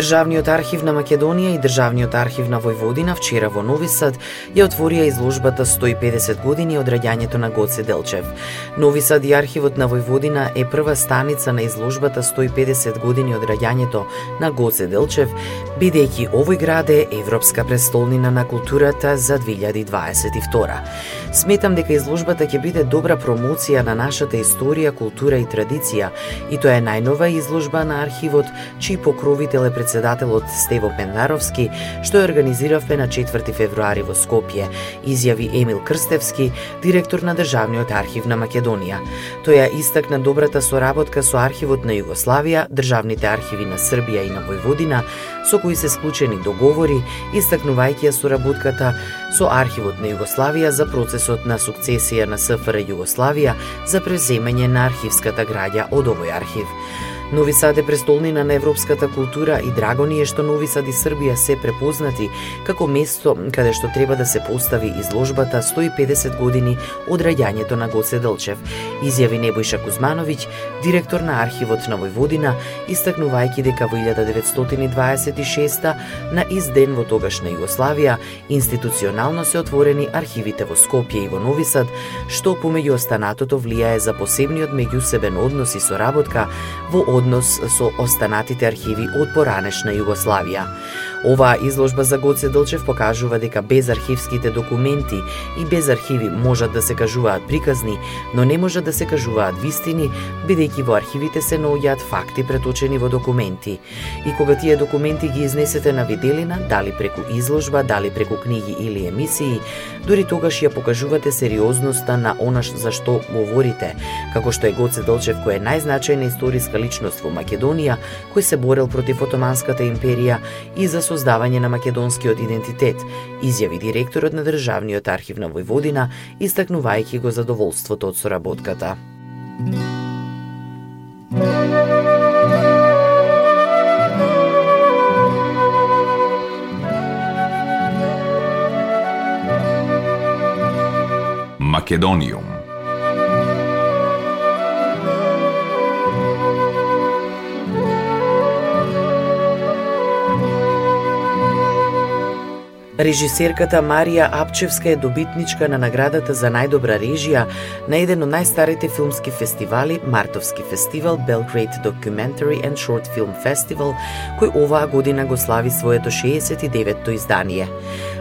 Државниот архив на Македонија и Државниот архив на Војводина вчера во Нови Сад ја отворија изложбата 150 години од раѓањето на Гоце Делчев. Нови Сад и архивот на Војводина е прва станица на изложбата 150 години од раѓањето на Гоце Делчев, бидејќи овој град е Европска престолнина на културата за 2022. Сметам дека изложбата ќе биде добра промоција на нашата историја, култура и традиција, и тоа е најнова изложба на архивот, чиј покровител е председателот Стево Пендаровски, што ја организиравме на 4 февруари во Скопје, изјави Емил Крстевски, директор на Државниот архив на Македонија. Тој ја истакна добрата соработка со архивот на Југославија, државните архиви на Србија и на Војводина, со кои се склучени договори, истакнувајќи ја соработката со архивот на Југославија за процесот на сукцесија на СФР Југославија за преземање на архивската граѓа од овој архив. Нови Сад е престолнина на европската култура и драго ни е што Нови Сад и Србија се препознати како место каде што треба да се постави изложбата 150 години од раѓањето на Гоце Делчев, изјави Небојша Кузмановиќ, директор на архивот на Војводина, истакнувајќи дека во 1926 на изден во тогашна Југославија институционално се отворени архивите во Скопје и во Нови Сад, што помеѓу останатото влијае за посебниот меѓусебен однос и соработка во однос со останатите архиви од поранешна Југославија. Оваа изложба за Гоце Делчев покажува дека без архивските документи и без архиви можат да се кажуваат приказни, но не можат да се кажуваат вистини, бидејќи во архивите се наоѓаат факти преточени во документи. И кога тие документи ги изнесете на виделина, дали преку изложба, дали преку книги или емисии, дури тогаш ја покажувате сериозноста на она за што говорите, како што е Гоце Делчев кој е најзначајна историска личност во Македонија, кој се борел против Отоманската империја и за создавање на македонскиот идентитет, изјави директорот на Државниот архив на Војводина, истакнувајќи го задоволството од соработката. Македониум Режисерката Марија Апчевска е добитничка на наградата за најдобра режија на еден од најстарите филмски фестивали, Мартовски фестивал Belgrade Documentary and Short Film Festival, кој оваа година го слави своето 69-то издание.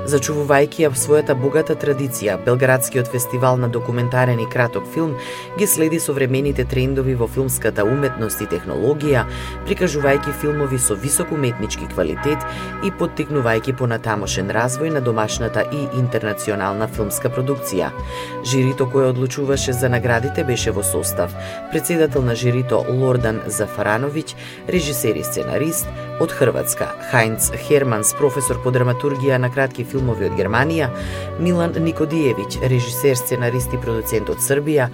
Зачувувајќи ја својата богата традиција, Белградскиот фестивал на документарен и краток филм ги следи современите трендови во филмската уметност и технологија, прикажувајќи филмови со висок уметнички квалитет и поттикнувајќи понатамошен развој на домашната и интернационална филмска продукција. Жирито кое одлучуваше за наградите беше во состав председател на жирито Лордан Зафарановиќ, режисер и сценарист, од Хрватска Хајнц Херманс, професор по драматургија на кратки филм филмови од Германија, Милан Никодиевиќ, режисер, сценарист и продуцент од Србија,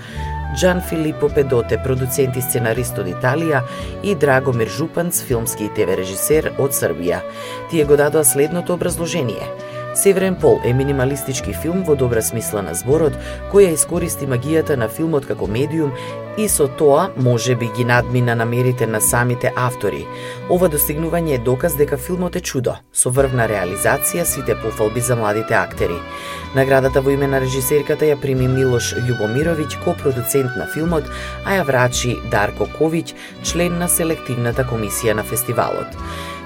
Джан Филипо Педоте, продуцент и сценарист од Италија и Драгомир Жупанц, филмски и ТВ режисер од Србија. Тие го дадоа следното образложение – Северен пол е минималистички филм во добра смисла на зборот, која искористи магијата на филмот како медиум и со тоа може би ги надмина намерите на самите автори. Ова достигнување е доказ дека филмот е чудо, со врвна реализација сите пофалби за младите актери. Наградата во име на режисерката ја прими Милош Љубомировиќ, ко-продуцент на филмот, а ја врачи Дарко Ковиќ, член на селективната комисија на фестивалот.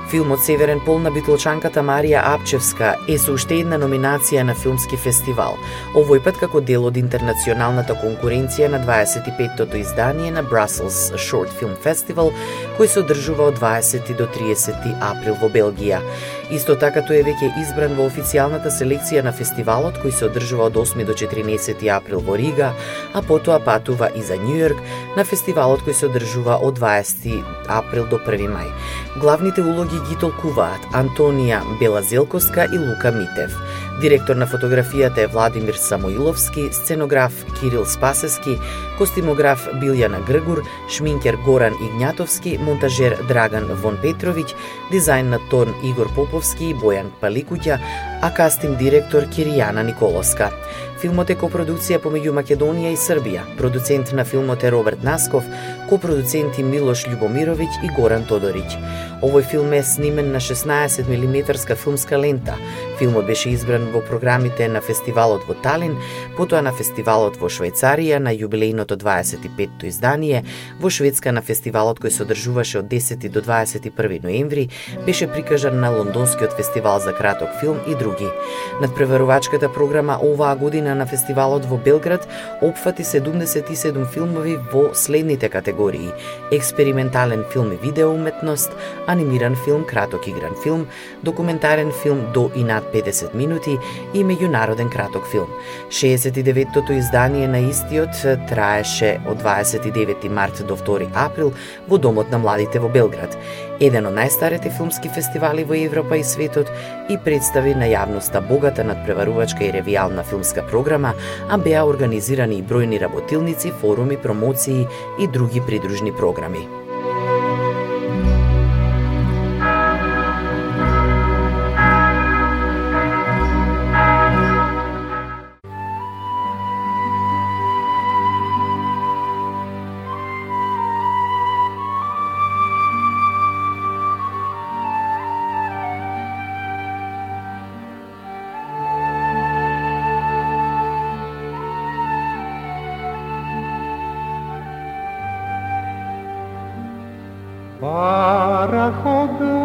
Филмот Северен пол на битолчанката Марија Апчевска е со уште една номинација на филмски фестивал, овој пат како дел од интернационалната конкуренција на 25-тото издание на Brussels Short Film Festival, кој се одржува од 20 до 30 април во Белгија. Исто така тој е веќе избран во официјалната селекција на фестивалот кој се одржува од 8 до 14 април во Рига, а потоа патува и за Њујорк на фестивалот кој се одржува од 20 април до 1 мај. Главните улоги ги толкуваат Антонија Белазелковска и Лука Митев. Директор на фотографијата е Владимир Самоиловски, сценограф Кирил Спасески, костимограф Билјана Гргур, шминкер Горан Игнатовски, монтажер Драган Вон Петровиќ, дизајн на тон Игор Поповски и Бојан Паликуќа, а кастинг директор Киријана Николоска. Филмот е копродукција помеѓу Македонија и Србија. Продуцент на филмот е Роберт Насков, копродуценти Милош Љубомировиќ и Горан Тодориќ. Овој филм е снимен на 16 мм филмска лента. Филмот беше избран во програмите на фестивалот во Талин, потоа на фестивалот во Швајцарија на јубилејното 25-то издание, во Шведска на фестивалот кој се одржуваше од 10 до 21 ноември, беше прикажан на Лондонскиот фестивал за краток филм и други. Надпреварувачката програма оваа година на фестивалот во Белград опфати 77 филмови во следните категории: експериментален филм и видео уметност, анимиран филм, краток игран филм, документарен филм до и над 50 минути и меѓународен краток филм. 69-тото издание на истиот траеше од 29 март до 2 април во Домот на младите во Белград, еден од најстарите филмски фестивали во Европа и светот и представи на јавноста богата надпреварувачка и ревијална филмска програма, а беа организирани и бројни работилници, форуми, промоции и други придружни програми. bajo tu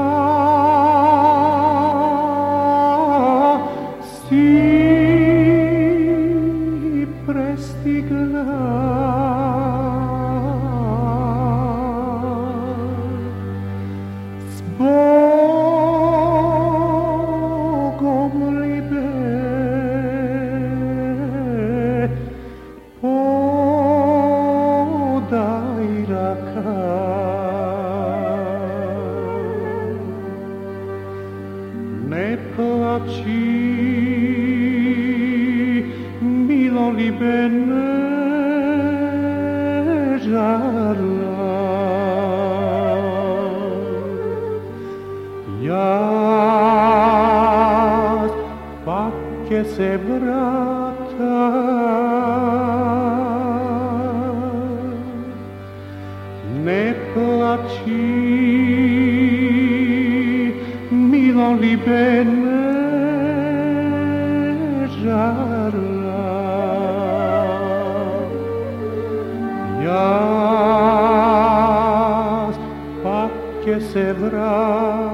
iar fac que se vrata. Neplacit milon li benejarla iar fac que se vrata.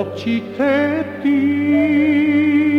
occhi ti.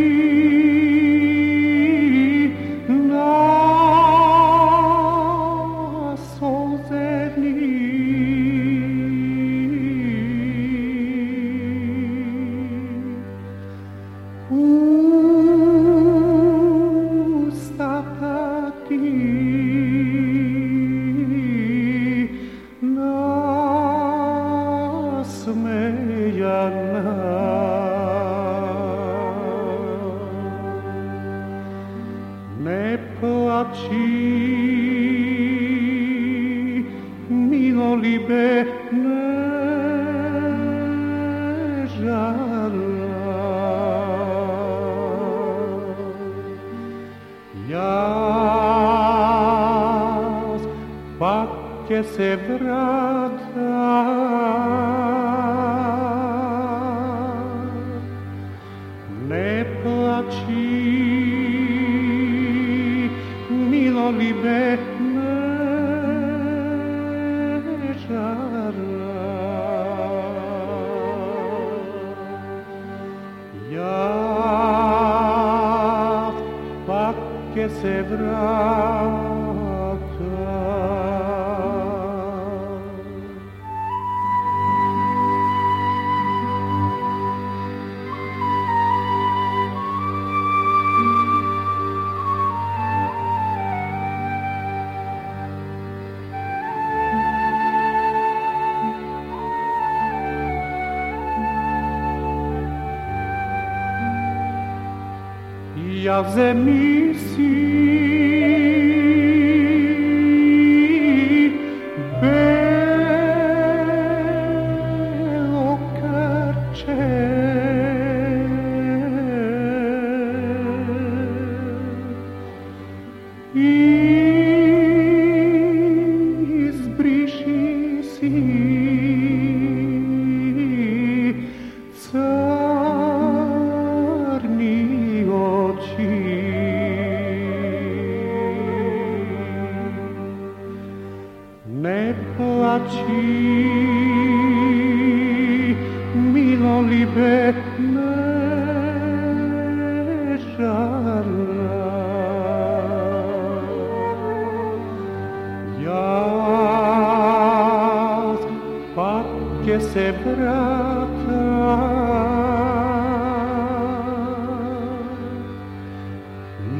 já vse mi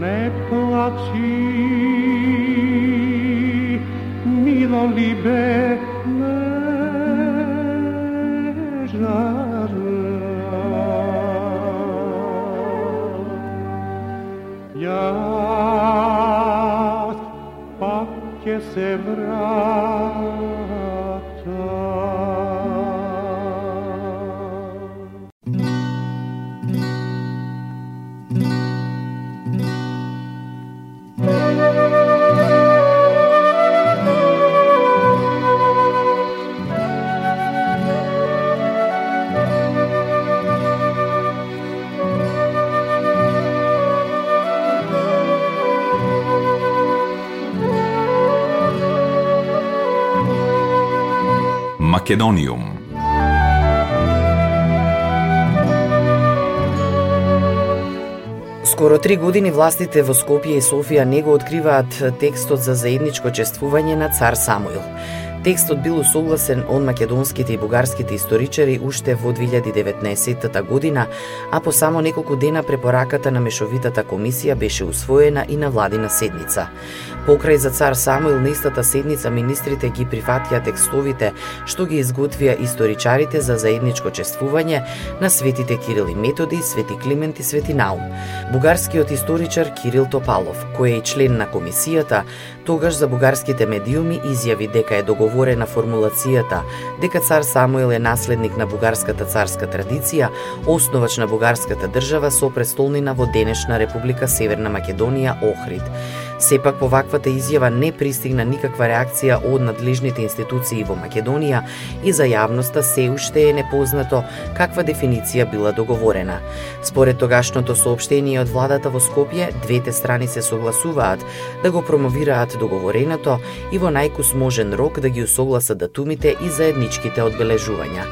Не плачи, мило либе, не жара. Јас пак ќе се Македониум. Скоро три години властите во Скопје и Софија не го откриваат текстот за заедничко чествување на цар Самуил. Текстот бил усогласен од македонските и бугарските историчари уште во 2019 година, а по само неколку дена препораката на Мешовитата комисија беше усвоена и на владина седница. Покрај за цар Самуил на истата седница министрите ги прифатија текстовите што ги изготвија историчарите за заедничко чествување на светите Кирил и Методи, Свети Климент и Свети Наум. Бугарскиот историчар Кирил Топалов, кој е и член на комисијата, тогаш за бугарските медиуми изјави дека е договорена формулацијата дека цар Самуил е наследник на бугарската царска традиција, основач на бугарската држава со престолнина во денешна Република Северна Македонија Охрид. Сепак по ваквата изјава не пристигна никаква реакција од надлежните институции во Македонија и за јавноста се уште е непознато каква дефиниција била договорена. Според тогашното соопштение од владата во Скопје, двете страни се согласуваат да го промовираат договореното и во најкусможен рок да ги усогласат датумите и заедничките одбележувања.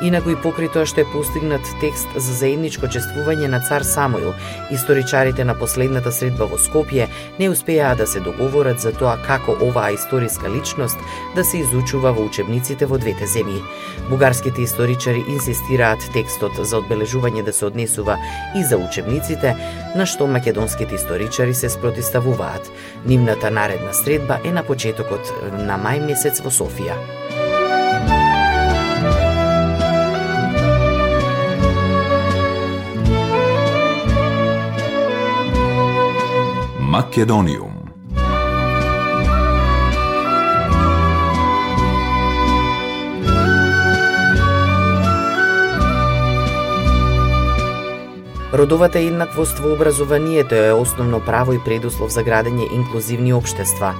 Инаку и покрај тоа што е постигнат текст за заедничко чествување на цар Самојл. историчарите на последната средба во Скопје не успеаа да се договорат за тоа како оваа историска личност да се изучува во учебниците во двете земји. Бугарските историчари инсистираат текстот за одбележување да се однесува и за учебниците, на што македонските историчари се спротиставуваат. Нивната наредна средба е на почетокот на мај месец во Софија. Македониум. Родовата еднаквост во образованието е основно право и предуслов за градење инклузивни општества.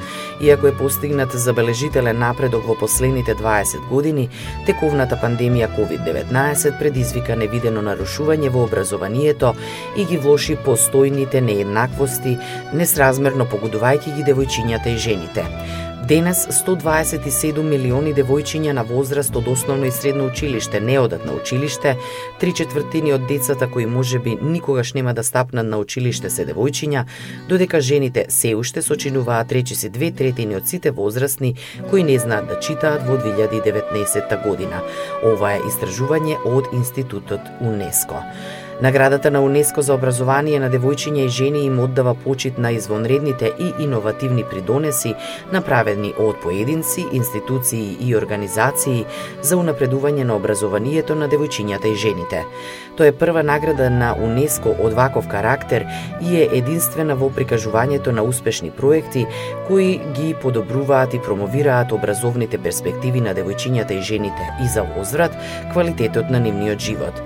Иако е постигнат забележителен напредок во последните 20 години, тековната пандемија COVID-19 предизвика невидено нарушување во образованието и ги влоши постојните нееднаквости, несразмерно погодувајќи ги девојчињата и жените. Денес 127 милиони девојчиња на возраст од основно и средно училиште не одат на училиште, три четвртини од децата кои може би никогаш нема да стапнат на училиште се девојчиња, додека жените се уште сочинуваат речиси две третини од сите возрастни кои не знаат да читаат во 2019 година. Ова е истражување од Институтот УНЕСКО. Наградата на УНЕСКО за образование на девојчиња и жени им оддава почит на извонредните и иновативни придонеси направени од поединци, институции и организации за унапредување на образованието на девојчињата и жените. Тоа е прва награда на УНЕСКО од ваков карактер и е единствена во прикажувањето на успешни проекти кои ги подобруваат и промовираат образовните перспективи на девојчињата и жените и за возврат квалитетот на нивниот живот.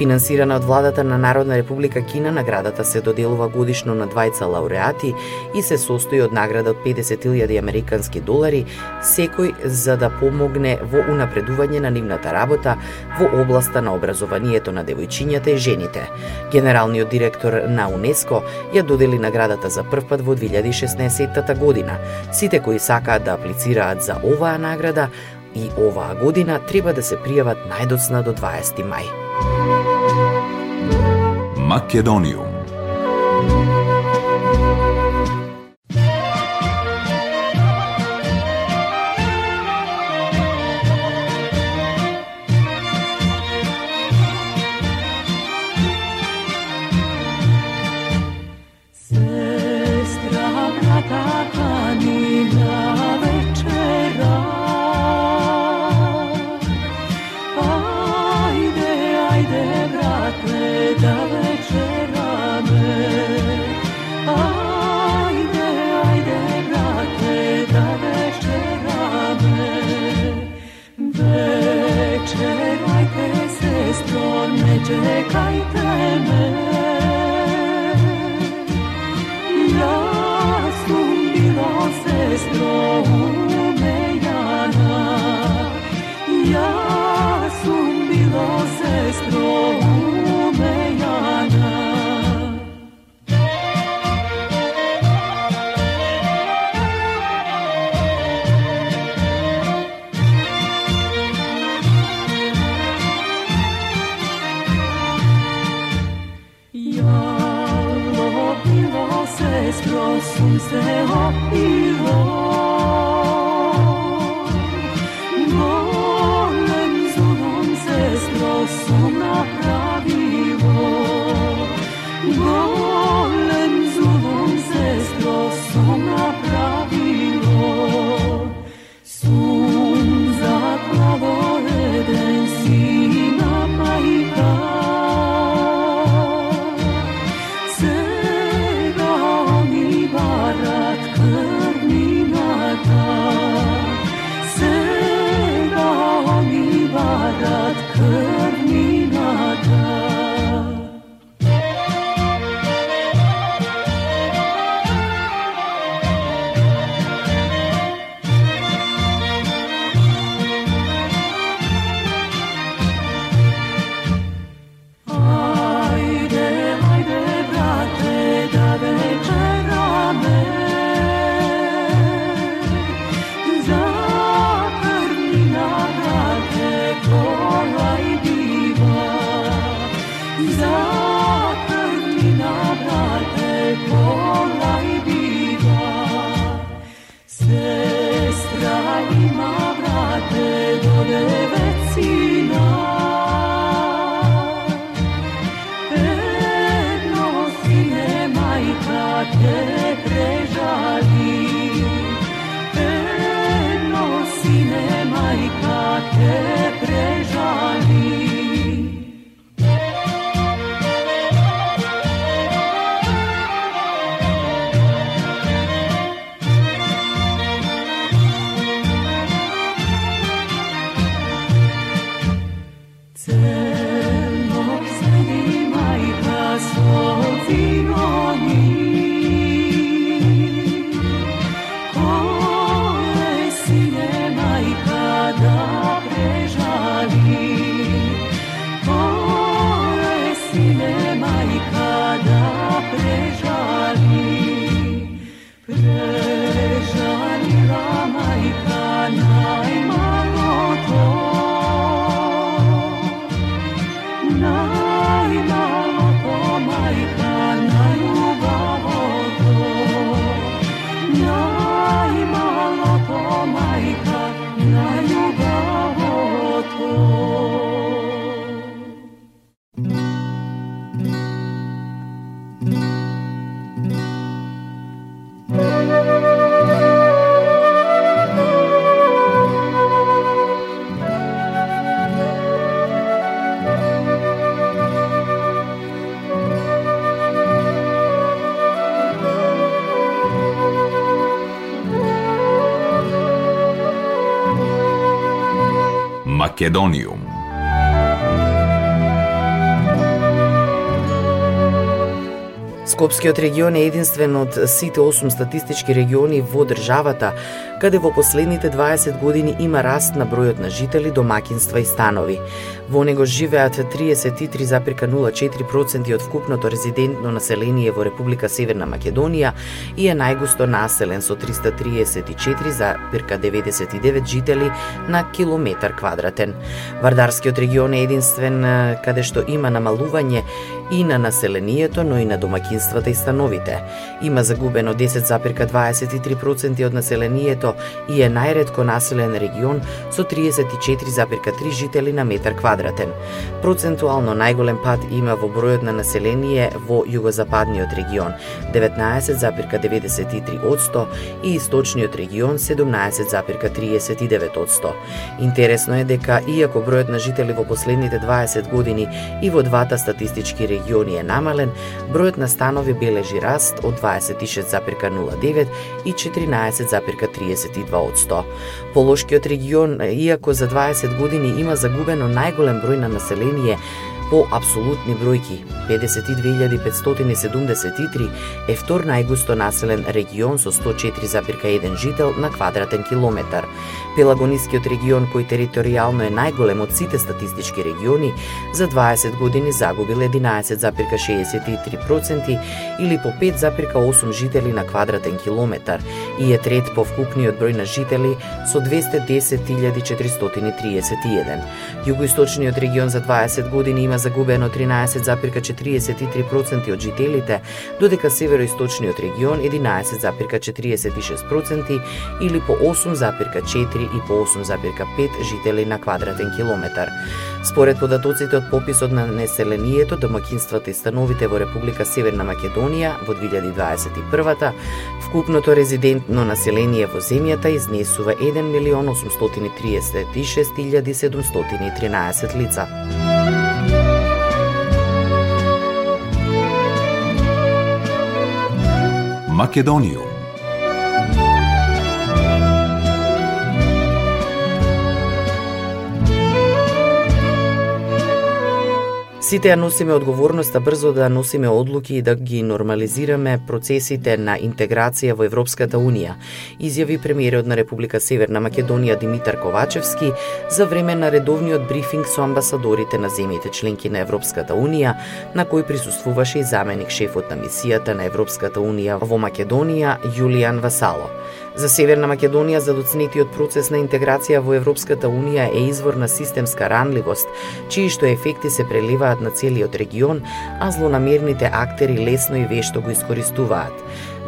Финансирана од владата на Народна република Кина, наградата се доделува годишно на двајца лауреати и се состои од награда од 50.000 американски долари, секој за да помогне во унапредување на нивната работа во областа на образованието на девојчињата и жените. Генералниот директор на УНЕСКО ја додели наградата за прв пат во 2016 година. Сите кои сакаат да аплицираат за оваа награда и оваа година треба да се пријават најдоцна до 20 мај. Македониум Македониум. Скопскиот регион е единствен од сите 8 статистички региони во државата, каде во последните 20 години има раст на бројот на жители, домакинства и станови. Во него живеат 33,04% од вкупното резидентно население во Република Северна Македонија и е најгусто населен со 334,99 жители на километар квадратен. Вардарскиот регион е единствен каде што има намалување и на населението, но и на домакинствата и становите. Има загубено 10,23% од населението и е најредко населен регион со 34,3 жители на метар квадратен. Процентуално најголем пад има во бројот на население во југозападниот регион 19,93% и источниот регион 17,39%. Интересно е дека иако бројот на жители во последните 20 години и во двата статистички региони региони е намален, бројот на станови бележи раст од 26,09 и 14,32 Полошкиот регион, иако за 20 години има загубено најголем број на население, по апсолутни бројки 52.573 е втор најгусто населен регион со 104,1 жител на квадратен километар. Пелагонискиот регион, кој територијално е најголем од сите статистички региони, за 20 години загубил 11,63% или по 5,8 жители на квадратен километар и е трет по вкупниот број на жители со 210.431. Југоисточниот регион за 20 години има загубено 13,43% од жителите, додека североисточниот регион 11,46% или по 8,4 и по 8,5 жители на квадратен километар. Според податоците од пописот на населението, домакинствата и становите во Република Северна Македонија во 2021 вкупното резидентно население во земјата изнесува 1 милион 836.713 лица. Македонијум. Сите ја носиме одговорноста брзо да носиме одлуки и да ги нормализираме процесите на интеграција во Европската Унија, изјави премиерот на Република Северна Македонија Димитар Ковачевски за време на редовниот брифинг со амбасадорите на земјите членки на Европската Унија, на кој присуствуваше и заменик шефот на мисијата на Европската Унија во Македонија Јулијан Васало. За Северна Македонија задоцнетиот процес на интеграција во Европската Унија е извор на системска ранливост, чии што ефекти се преливаат на целиот регион, а злонамерните актери лесно и вешто го искористуваат.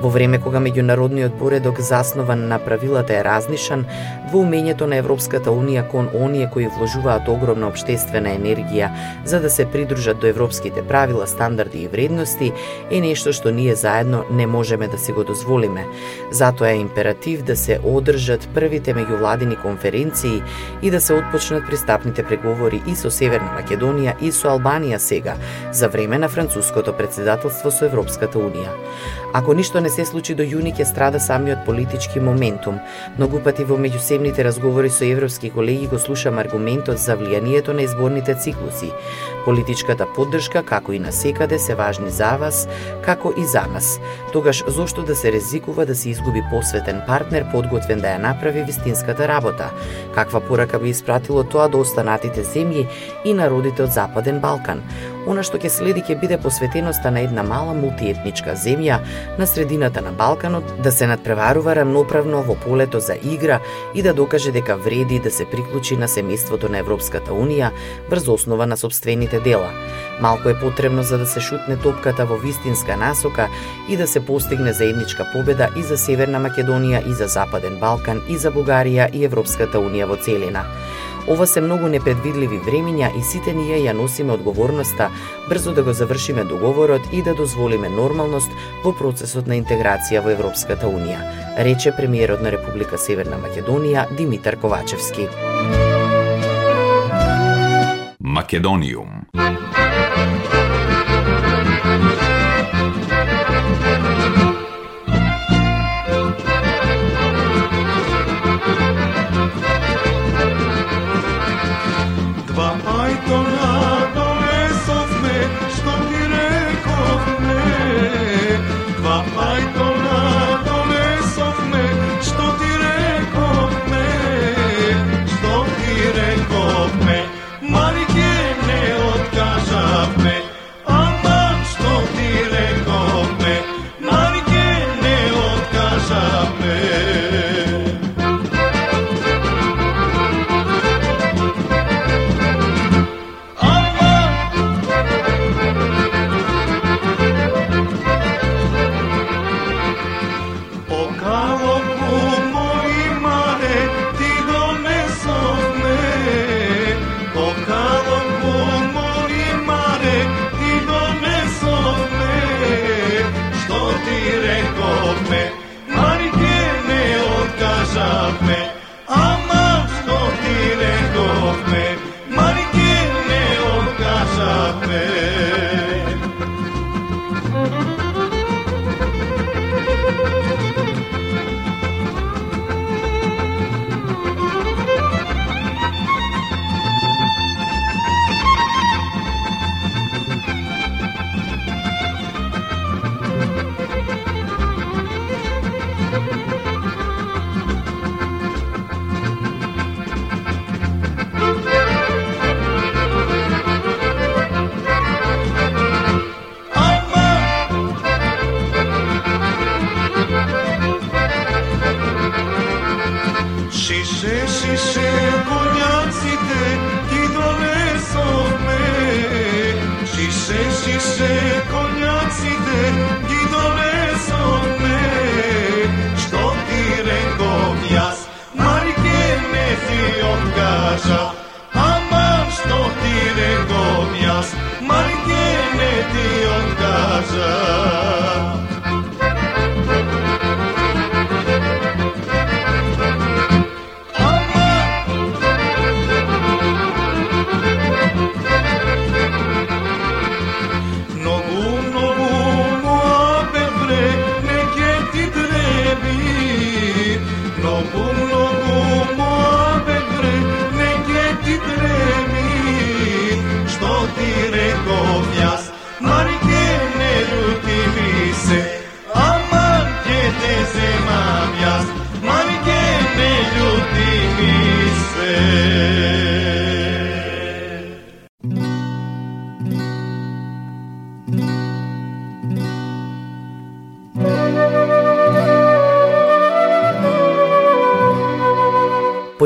Во време кога меѓународниот поредок заснован на правилата е разнишан, двоумењето на Европската Унија кон оние кои вложуваат огромна обштествена енергија за да се придружат до европските правила, стандарди и вредности, е нешто што ние заедно не можеме да си го дозволиме. Затоа е императив да се одржат првите меѓувладини конференции и да се отпочнат пристапните преговори и со Северна Македонија и со Албанија сега, за време на француското председателство со Европската Унија. Ако ништо не се случи до јуни ќе страда самиот политички моментум. Многу пати во меѓусебните разговори со европски колеги го слушам аргументот за влијанието на изборните циклуси. Политичката поддршка, како и на секаде, се важни за вас, како и за нас. Тогаш, зошто да се ризикува да се изгуби посветен партнер, подготвен да ја направи вистинската работа? Каква порака би испратило тоа до останатите земји и народите од Западен Балкан? Она што ќе следи ќе биде посветеноста на една мала мултиетничка земја на средината на Балканот да се надпреварува рамноправно во полето за игра и да докаже дека вреди да се приклучи на семејството на Европската Унија врз основа на собствените дела. Малку е потребно за да се шутне топката во вистинска насока и да се постигне заедничка победа и за Северна Македонија и за Западен Балкан и за Бугарија и Европската Унија во целина. Ова се многу непредвидливи времиња и сите ние ја носиме одговорноста брзо да го завршиме договорот и да дозволиме нормалност во процесот на интеграција во Европската Унија, рече премиерот на Република Северна Македонија Димитар Ковачевски. Македониум me se.